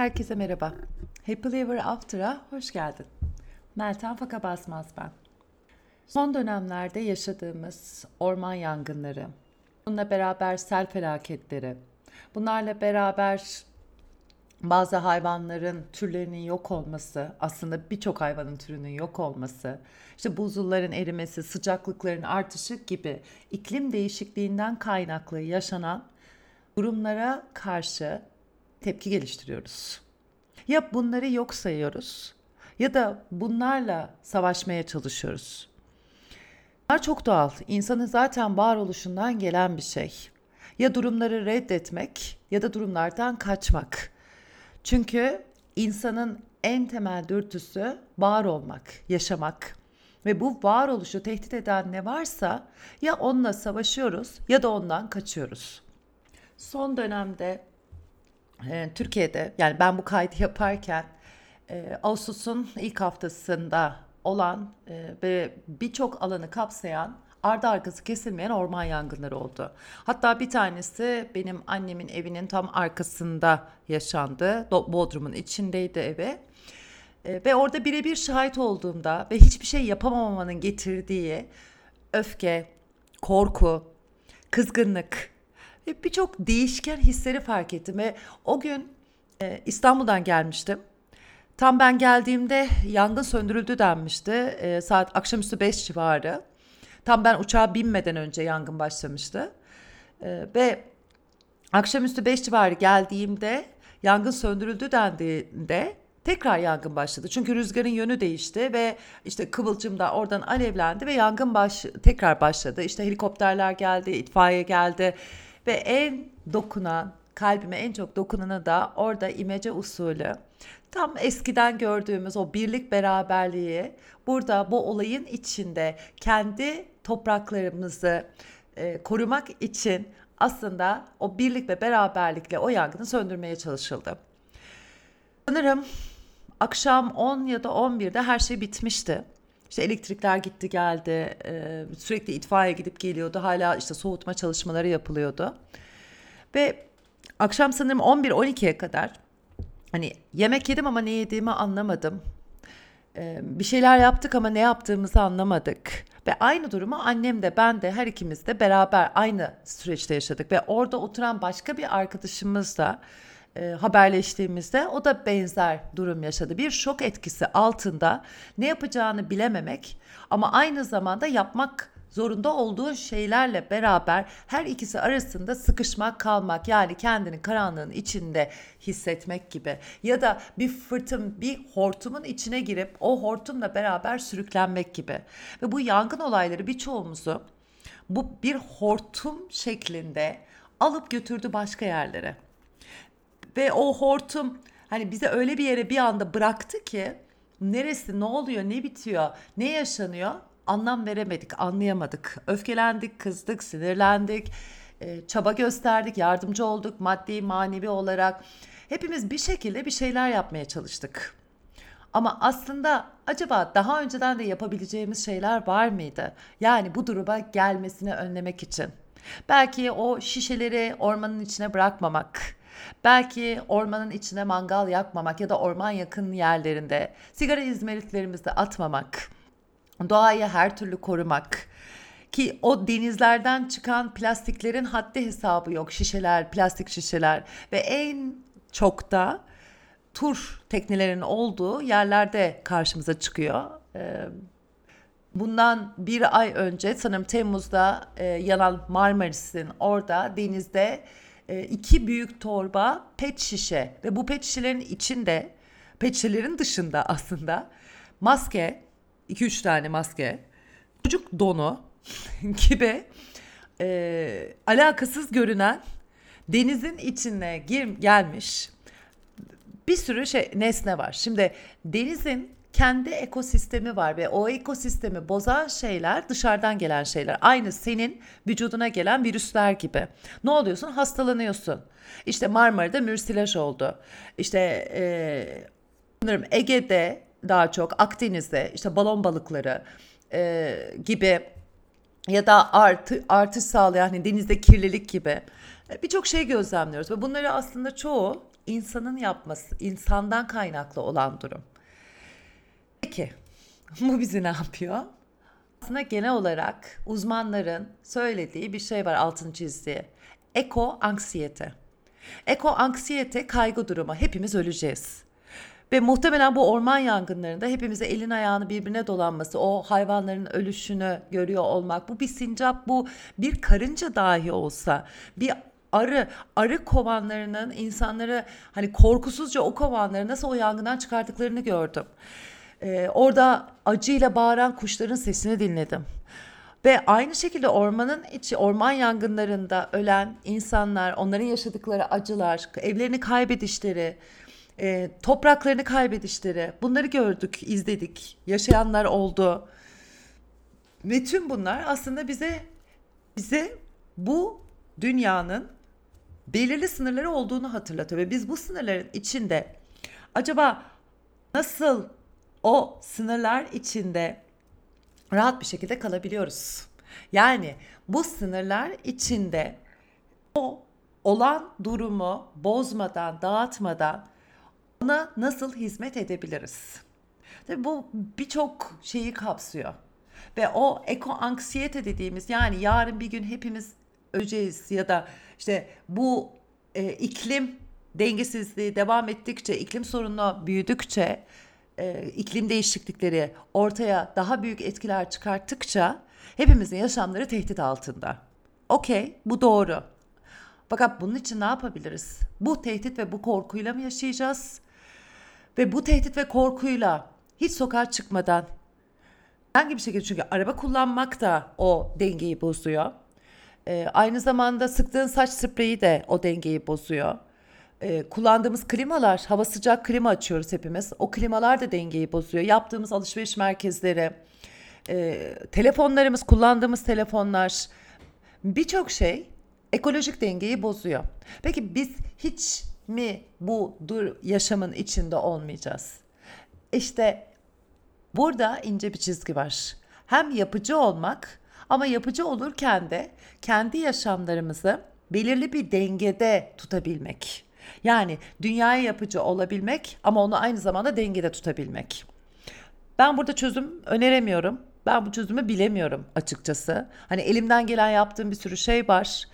Herkese merhaba. Happy Ever After'a hoş geldin. Meltem Faka Basmaz ben. Son dönemlerde yaşadığımız orman yangınları, bununla beraber sel felaketleri, bunlarla beraber bazı hayvanların türlerinin yok olması, aslında birçok hayvanın türünün yok olması, işte buzulların erimesi, sıcaklıkların artışı gibi iklim değişikliğinden kaynaklı yaşanan durumlara karşı tepki geliştiriyoruz. Ya bunları yok sayıyoruz ya da bunlarla savaşmaya çalışıyoruz. Bunlar çok doğal. İnsanın zaten varoluşundan gelen bir şey. Ya durumları reddetmek ya da durumlardan kaçmak. Çünkü insanın en temel dürtüsü var olmak, yaşamak. Ve bu varoluşu tehdit eden ne varsa ya onunla savaşıyoruz ya da ondan kaçıyoruz. Son dönemde e, Türkiye'de yani ben bu kaydı yaparken e, Ağustos'un ilk haftasında olan e, ve birçok alanı kapsayan ardı arkası kesilmeyen orman yangınları oldu. Hatta bir tanesi benim annemin evinin tam arkasında yaşandı. Bodrum'un içindeydi evi. E, ve orada birebir şahit olduğumda ve hiçbir şey yapamamanın getirdiği öfke, korku, kızgınlık ve birçok değişken hisleri fark ettim ve o gün e, İstanbul'dan gelmiştim. Tam ben geldiğimde yangın söndürüldü denmişti. E, saat akşamüstü 5 civarı. Tam ben uçağa binmeden önce yangın başlamıştı. E, ve akşamüstü 5 civarı geldiğimde yangın söndürüldü dendiğinde tekrar yangın başladı. Çünkü rüzgarın yönü değişti ve işte kıvılcım da oradan alevlendi ve yangın baş tekrar başladı. İşte helikopterler geldi, itfaiye geldi ve en dokunan, kalbime en çok dokunanı da orada imece usulü. Tam eskiden gördüğümüz o birlik beraberliği burada bu olayın içinde kendi topraklarımızı e, korumak için aslında o birlik ve beraberlikle o yangını söndürmeye çalışıldı. Sanırım akşam 10 ya da 11'de her şey bitmişti. İşte elektrikler gitti geldi, e, sürekli itfaiye gidip geliyordu. Hala işte soğutma çalışmaları yapılıyordu. Ve akşam sanırım 11-12'ye kadar hani yemek yedim ama ne yediğimi anlamadım. E, bir şeyler yaptık ama ne yaptığımızı anlamadık. Ve aynı durumu annem de ben de her ikimiz de beraber aynı süreçte yaşadık. Ve orada oturan başka bir arkadaşımız da e, haberleştiğimizde o da benzer durum yaşadı. Bir şok etkisi altında ne yapacağını bilememek ama aynı zamanda yapmak zorunda olduğu şeylerle beraber her ikisi arasında sıkışmak kalmak yani kendini karanlığın içinde hissetmek gibi ya da bir fırtın bir hortumun içine girip o hortumla beraber sürüklenmek gibi ve bu yangın olayları birçoğumuzu bu bir hortum şeklinde alıp götürdü başka yerlere. Ve o hortum hani bize öyle bir yere bir anda bıraktı ki neresi ne oluyor ne bitiyor ne yaşanıyor anlam veremedik anlayamadık öfkelendik kızdık sinirlendik e, çaba gösterdik yardımcı olduk maddi manevi olarak hepimiz bir şekilde bir şeyler yapmaya çalıştık. Ama aslında acaba daha önceden de yapabileceğimiz şeyler var mıydı? Yani bu duruma gelmesini önlemek için. Belki o şişeleri ormanın içine bırakmamak, Belki ormanın içine mangal yakmamak ya da orman yakın yerlerinde sigara izmaritlerimizi atmamak, doğayı her türlü korumak ki o denizlerden çıkan plastiklerin haddi hesabı yok şişeler, plastik şişeler ve en çok da tur teknelerinin olduğu yerlerde karşımıza çıkıyor. Bundan bir ay önce sanırım Temmuz'da yanan Marmaris'in orada denizde e, iki büyük torba pet şişe ve bu pet şişelerin içinde pet şişelerin dışında aslında maske 2-3 tane maske çocuk donu gibi e, alakasız görünen denizin içine gir, gelmiş bir sürü şey nesne var. Şimdi denizin kendi ekosistemi var ve o ekosistemi bozan şeyler dışarıdan gelen şeyler. Aynı senin vücuduna gelen virüsler gibi. Ne oluyorsun? Hastalanıyorsun. İşte Marmara'da mürsilaj oldu. İşte e, Ege'de daha çok Akdeniz'de işte balon balıkları e, gibi ya da artı, artış sağlayan hani denizde kirlilik gibi birçok şey gözlemliyoruz ve bunları aslında çoğu insanın yapması, insandan kaynaklı olan durum. Peki bu bizi ne yapıyor? Aslında genel olarak uzmanların söylediği bir şey var altını çizdiği. Eko anksiyete. Eko anksiyete kaygı durumu. Hepimiz öleceğiz. Ve muhtemelen bu orman yangınlarında hepimize elin ayağını birbirine dolanması, o hayvanların ölüşünü görüyor olmak, bu bir sincap, bu bir karınca dahi olsa, bir arı, arı kovanlarının insanları hani korkusuzca o kovanları nasıl o yangından çıkardıklarını gördüm. Ee, orada acıyla bağıran kuşların sesini dinledim. Ve aynı şekilde ormanın içi, orman yangınlarında ölen insanlar, onların yaşadıkları acılar, evlerini kaybedişleri, e, topraklarını kaybedişleri, bunları gördük, izledik, yaşayanlar oldu. Ve tüm bunlar aslında bize bize bu dünyanın belirli sınırları olduğunu hatırlatıyor ve biz bu sınırların içinde acaba nasıl o sınırlar içinde rahat bir şekilde kalabiliyoruz. Yani bu sınırlar içinde o olan durumu bozmadan, dağıtmadan ona nasıl hizmet edebiliriz? Tabii bu birçok şeyi kapsıyor. Ve o eko anksiyete dediğimiz yani yarın bir gün hepimiz öleceğiz ya da işte bu e, iklim dengesizliği devam ettikçe, iklim sorunu büyüdükçe e, iklim değişiklikleri ortaya daha büyük etkiler çıkarttıkça hepimizin yaşamları tehdit altında. Okey, bu doğru. Fakat bunun için ne yapabiliriz? Bu tehdit ve bu korkuyla mı yaşayacağız? Ve bu tehdit ve korkuyla hiç sokağa çıkmadan herhangi bir şekilde çünkü araba kullanmak da o dengeyi bozuyor. Ee, aynı zamanda sıktığın saç spreyi de o dengeyi bozuyor e, kullandığımız klimalar, hava sıcak klima açıyoruz hepimiz. O klimalar da dengeyi bozuyor. Yaptığımız alışveriş merkezleri, e, telefonlarımız, kullandığımız telefonlar, birçok şey ekolojik dengeyi bozuyor. Peki biz hiç mi bu dur yaşamın içinde olmayacağız? İşte burada ince bir çizgi var. Hem yapıcı olmak ama yapıcı olurken de kendi yaşamlarımızı belirli bir dengede tutabilmek. Yani dünyaya yapıcı olabilmek ama onu aynı zamanda dengede tutabilmek. Ben burada çözüm öneremiyorum. Ben bu çözümü bilemiyorum açıkçası. Hani elimden gelen yaptığım bir sürü şey var.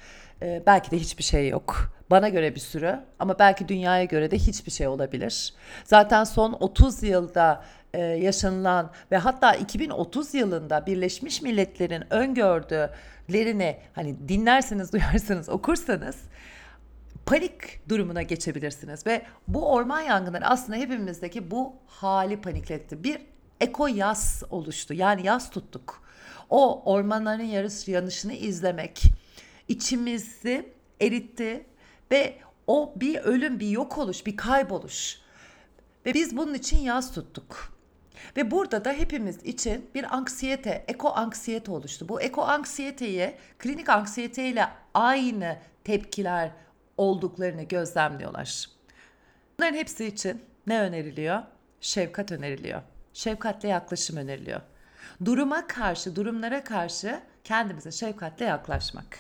Ee, belki de hiçbir şey yok. Bana göre bir sürü ama belki dünyaya göre de hiçbir şey olabilir. Zaten son 30 yılda e, yaşanılan ve hatta 2030 yılında Birleşmiş Milletler'in öngördülerini hani dinlerseniz, duyarsanız, okursanız panik durumuna geçebilirsiniz ve bu orman yangınları aslında hepimizdeki bu hali panikletti. Bir eko yas oluştu. Yani yas tuttuk. O ormanların yarış yanışını izlemek içimizi eritti ve o bir ölüm, bir yok oluş, bir kayboluş. Ve biz bunun için yas tuttuk. Ve burada da hepimiz için bir anksiyete, eko anksiyete oluştu. Bu eko anksiyeteyi klinik anksiyete ile aynı tepkiler olduklarını gözlemliyorlar. Bunların hepsi için ne öneriliyor? Şefkat öneriliyor. Şefkatle yaklaşım öneriliyor. Duruma karşı, durumlara karşı kendimize şefkatle yaklaşmak.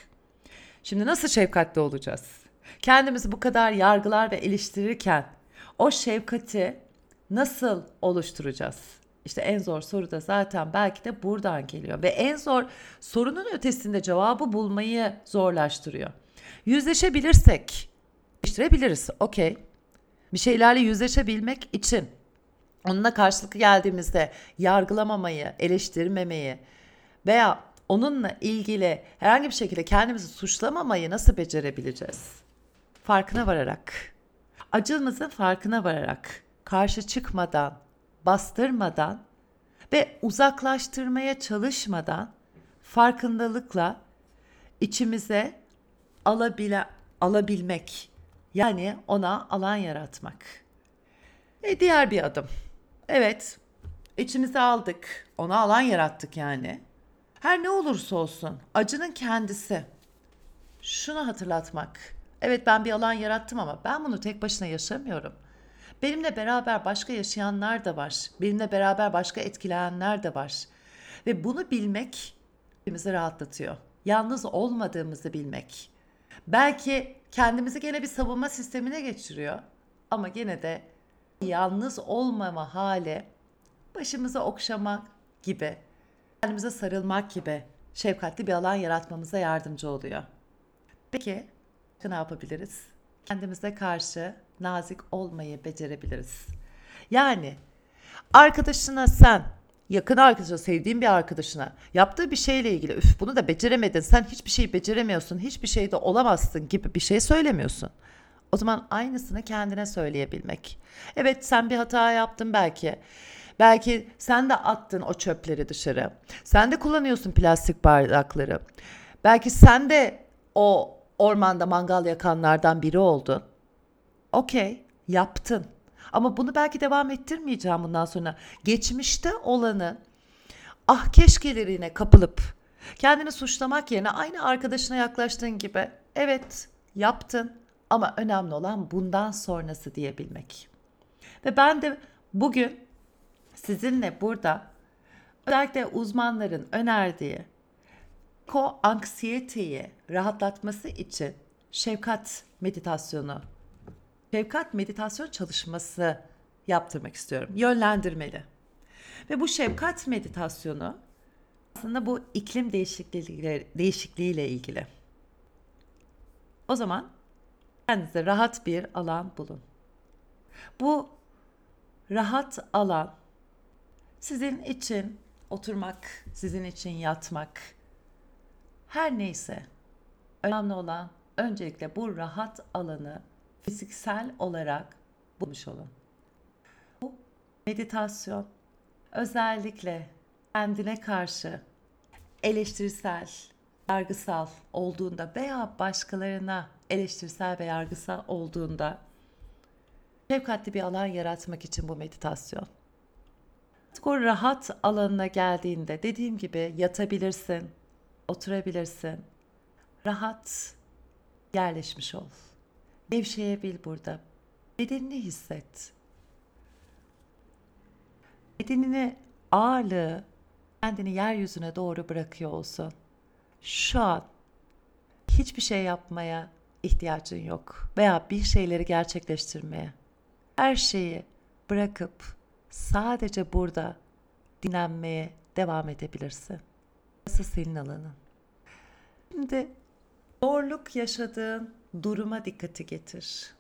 Şimdi nasıl şefkatli olacağız? Kendimizi bu kadar yargılar ve eleştirirken o şefkati nasıl oluşturacağız? İşte en zor soru da zaten belki de buradan geliyor ve en zor sorunun ötesinde cevabı bulmayı zorlaştırıyor. Yüzleşebilirsek değiştirebiliriz. Okey. Bir şeylerle yüzleşebilmek için onunla karşılık geldiğimizde yargılamamayı, eleştirmemeyi veya onunla ilgili herhangi bir şekilde kendimizi suçlamamayı nasıl becerebileceğiz? Farkına vararak, acımızın farkına vararak, karşı çıkmadan, bastırmadan ve uzaklaştırmaya çalışmadan farkındalıkla içimize alabile, alabilmek. Yani ona alan yaratmak. E diğer bir adım. Evet, içimize aldık. Ona alan yarattık yani. Her ne olursa olsun acının kendisi. Şunu hatırlatmak. Evet ben bir alan yarattım ama ben bunu tek başına yaşamıyorum. Benimle beraber başka yaşayanlar da var. Benimle beraber başka etkileyenler de var. Ve bunu bilmek bizi rahatlatıyor. Yalnız olmadığımızı bilmek. Belki kendimizi gene bir savunma sistemine geçiriyor. Ama gene de yalnız olmama hali başımıza okşamak gibi, kendimize sarılmak gibi şefkatli bir alan yaratmamıza yardımcı oluyor. Peki ne yapabiliriz? Kendimize karşı nazik olmayı becerebiliriz. Yani arkadaşına sen yakın arkadaşına, sevdiğin bir arkadaşına yaptığı bir şeyle ilgili üf bunu da beceremedin, sen hiçbir şey beceremiyorsun, hiçbir şeyde olamazsın gibi bir şey söylemiyorsun. O zaman aynısını kendine söyleyebilmek. Evet sen bir hata yaptın belki. Belki sen de attın o çöpleri dışarı. Sen de kullanıyorsun plastik bardakları. Belki sen de o ormanda mangal yakanlardan biri oldun. Okey, yaptın. Ama bunu belki devam ettirmeyeceğim bundan sonra. Geçmişte olanı ah keşkelerine kapılıp kendini suçlamak yerine aynı arkadaşına yaklaştığın gibi evet yaptın ama önemli olan bundan sonrası diyebilmek. Ve ben de bugün sizinle burada özellikle uzmanların önerdiği ko-anksiyeteyi rahatlatması için şefkat meditasyonu, şefkat meditasyon çalışması yaptırmak istiyorum. Yönlendirmeli. Ve bu şefkat meditasyonu aslında bu iklim değişikliği, değişikliğiyle ilgili. O zaman kendinize rahat bir alan bulun. Bu rahat alan sizin için oturmak, sizin için yatmak, her neyse önemli olan öncelikle bu rahat alanı fiziksel olarak bulmuş olun. Bu meditasyon özellikle kendine karşı eleştirisel, yargısal olduğunda veya başkalarına eleştirisel ve yargısal olduğunda şefkatli bir alan yaratmak için bu meditasyon. O rahat alanına geldiğinde dediğim gibi yatabilirsin, oturabilirsin. Rahat yerleşmiş ol. Gevşeyebil burada. Bedenini hisset. Bedenini ağırlığı kendini yeryüzüne doğru bırakıyor olsun. Şu an hiçbir şey yapmaya ihtiyacın yok veya bir şeyleri gerçekleştirmeye. Her şeyi bırakıp sadece burada dinlenmeye devam edebilirsin. Burası senin alanın. Şimdi zorluk yaşadığın duruma dikkati getir.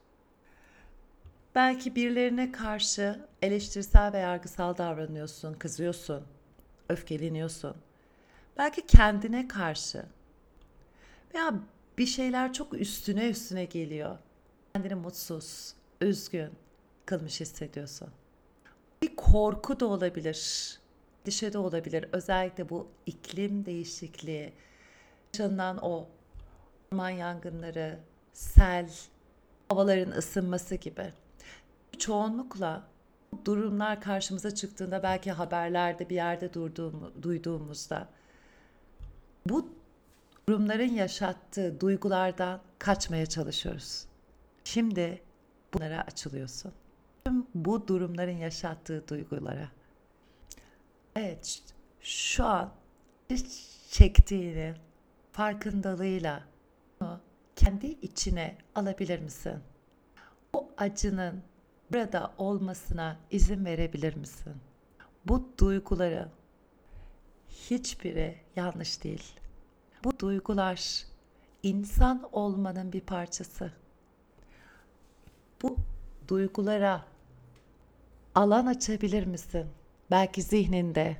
Belki birilerine karşı eleştirisel ve yargısal davranıyorsun, kızıyorsun, öfkeleniyorsun. Belki kendine karşı veya bir şeyler çok üstüne üstüne geliyor. Kendini mutsuz, üzgün kılmış hissediyorsun. Bir korku da olabilir, dişe de olabilir. Özellikle bu iklim değişikliği, yaşanılan o orman yangınları, sel, havaların ısınması gibi. Çoğunlukla durumlar karşımıza çıktığında belki haberlerde bir yerde durduğum, duyduğumuzda bu durumların yaşattığı duygulardan kaçmaya çalışıyoruz. Şimdi bunlara açılıyorsun. Tüm bu durumların yaşattığı duygulara. Evet, şu an çektiğini farkındalığıyla kendi içine alabilir misin? Bu acının burada olmasına izin verebilir misin? Bu duyguları hiçbiri yanlış değil. Bu duygular insan olmanın bir parçası. Bu duygulara alan açabilir misin? Belki zihninde,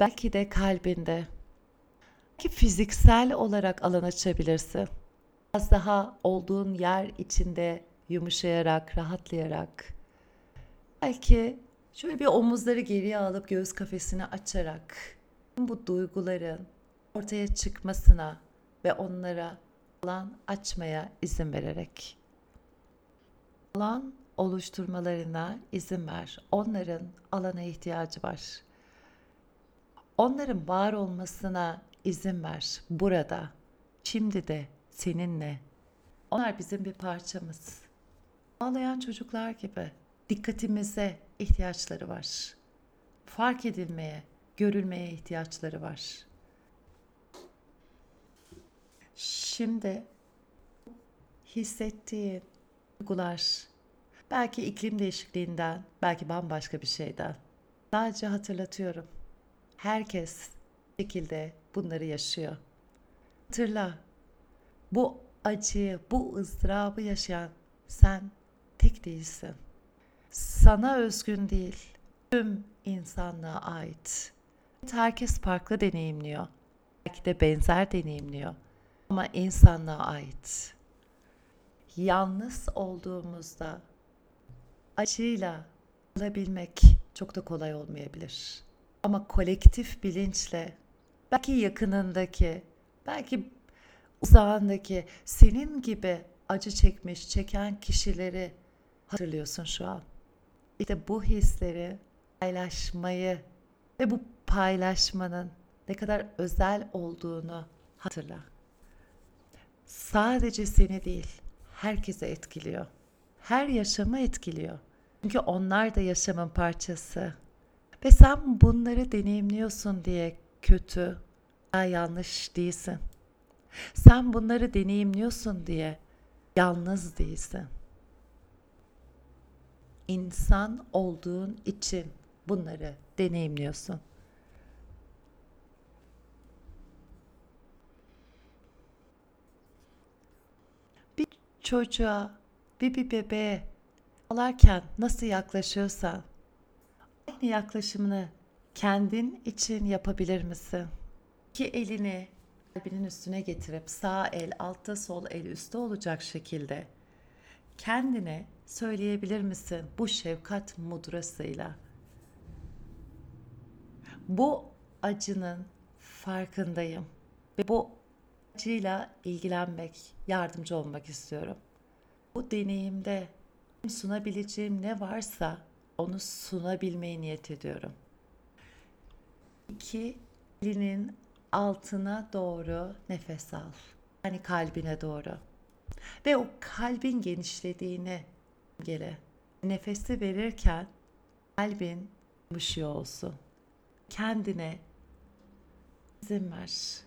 belki de kalbinde. Ki fiziksel olarak alan açabilirsin. Biraz daha olduğun yer içinde yumuşayarak, rahatlayarak. Belki şöyle bir omuzları geriye alıp göğüs kafesini açarak bu duyguların ortaya çıkmasına ve onlara alan açmaya izin vererek alan oluşturmalarına izin ver. Onların alana ihtiyacı var. Onların var olmasına izin ver. Burada, şimdi de seninle. Onlar bizim bir parçamız. Ağlayan çocuklar gibi dikkatimize ihtiyaçları var. Fark edilmeye, görülmeye ihtiyaçları var. Şimdi hissettiğin duygular Belki iklim değişikliğinden, belki bambaşka bir şeyden. Sadece hatırlatıyorum. Herkes şekilde bunları yaşıyor. Hatırla. Bu acıyı, bu ızdırabı yaşayan sen tek değilsin. Sana özgün değil, tüm insanlığa ait. Herkes farklı deneyimliyor. Belki de benzer deneyimliyor. Ama insanlığa ait. Yalnız olduğumuzda acıyla alabilmek çok da kolay olmayabilir. Ama kolektif bilinçle belki yakınındaki, belki uzağındaki senin gibi acı çekmiş, çeken kişileri hatırlıyorsun şu an. İşte bu hisleri paylaşmayı ve bu paylaşmanın ne kadar özel olduğunu hatırla. Sadece seni değil, herkese etkiliyor. Her yaşamı etkiliyor. Çünkü onlar da yaşamın parçası. Ve sen bunları deneyimliyorsun diye kötü veya yanlış değilsin. Sen bunları deneyimliyorsun diye yalnız değilsin. İnsan olduğun için bunları deneyimliyorsun. Bir çocuğa, bir, bir bebeğe alarken nasıl yaklaşıyorsan aynı yaklaşımını kendin için yapabilir misin? İki elini kalbinin üstüne getirip sağ el altta sol el üstte olacak şekilde kendine söyleyebilir misin bu şefkat mudrasıyla? Bu acının farkındayım ve bu acıyla ilgilenmek, yardımcı olmak istiyorum. Bu deneyimde sunabileceğim ne varsa onu sunabilmeyi niyet ediyorum. İki elinin altına doğru nefes al. Yani kalbine doğru. Ve o kalbin genişlediğini gele. Nefesi verirken kalbin yumuşuyor olsun. Kendine izin ver.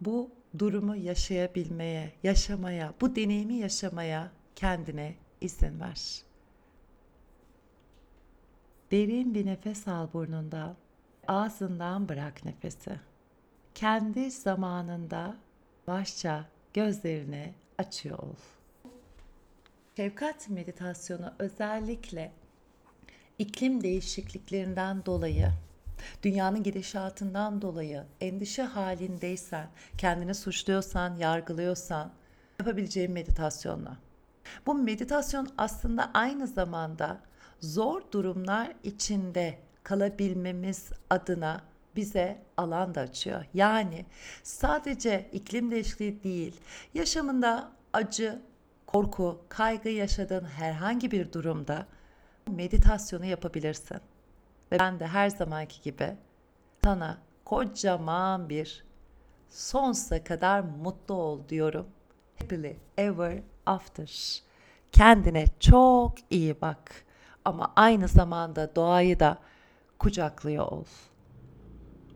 Bu durumu yaşayabilmeye, yaşamaya, bu deneyimi yaşamaya kendine izin ver. Derin bir nefes al burnundan. Ağzından bırak nefesi. Kendi zamanında başça gözlerini açıyor ol. Şefkat meditasyonu özellikle iklim değişikliklerinden dolayı, dünyanın gidişatından dolayı endişe halindeysen, kendini suçluyorsan, yargılıyorsan yapabileceğin meditasyonla. Bu meditasyon aslında aynı zamanda zor durumlar içinde kalabilmemiz adına bize alan da açıyor. Yani sadece iklim değişikliği değil, yaşamında acı, korku, kaygı yaşadığın herhangi bir durumda meditasyonu yapabilirsin. Ve ben de her zamanki gibi sana kocaman bir sonsuza kadar mutlu ol diyorum. Happily ever after. Kendine çok iyi bak ama aynı zamanda doğayı da kucaklıyor ol.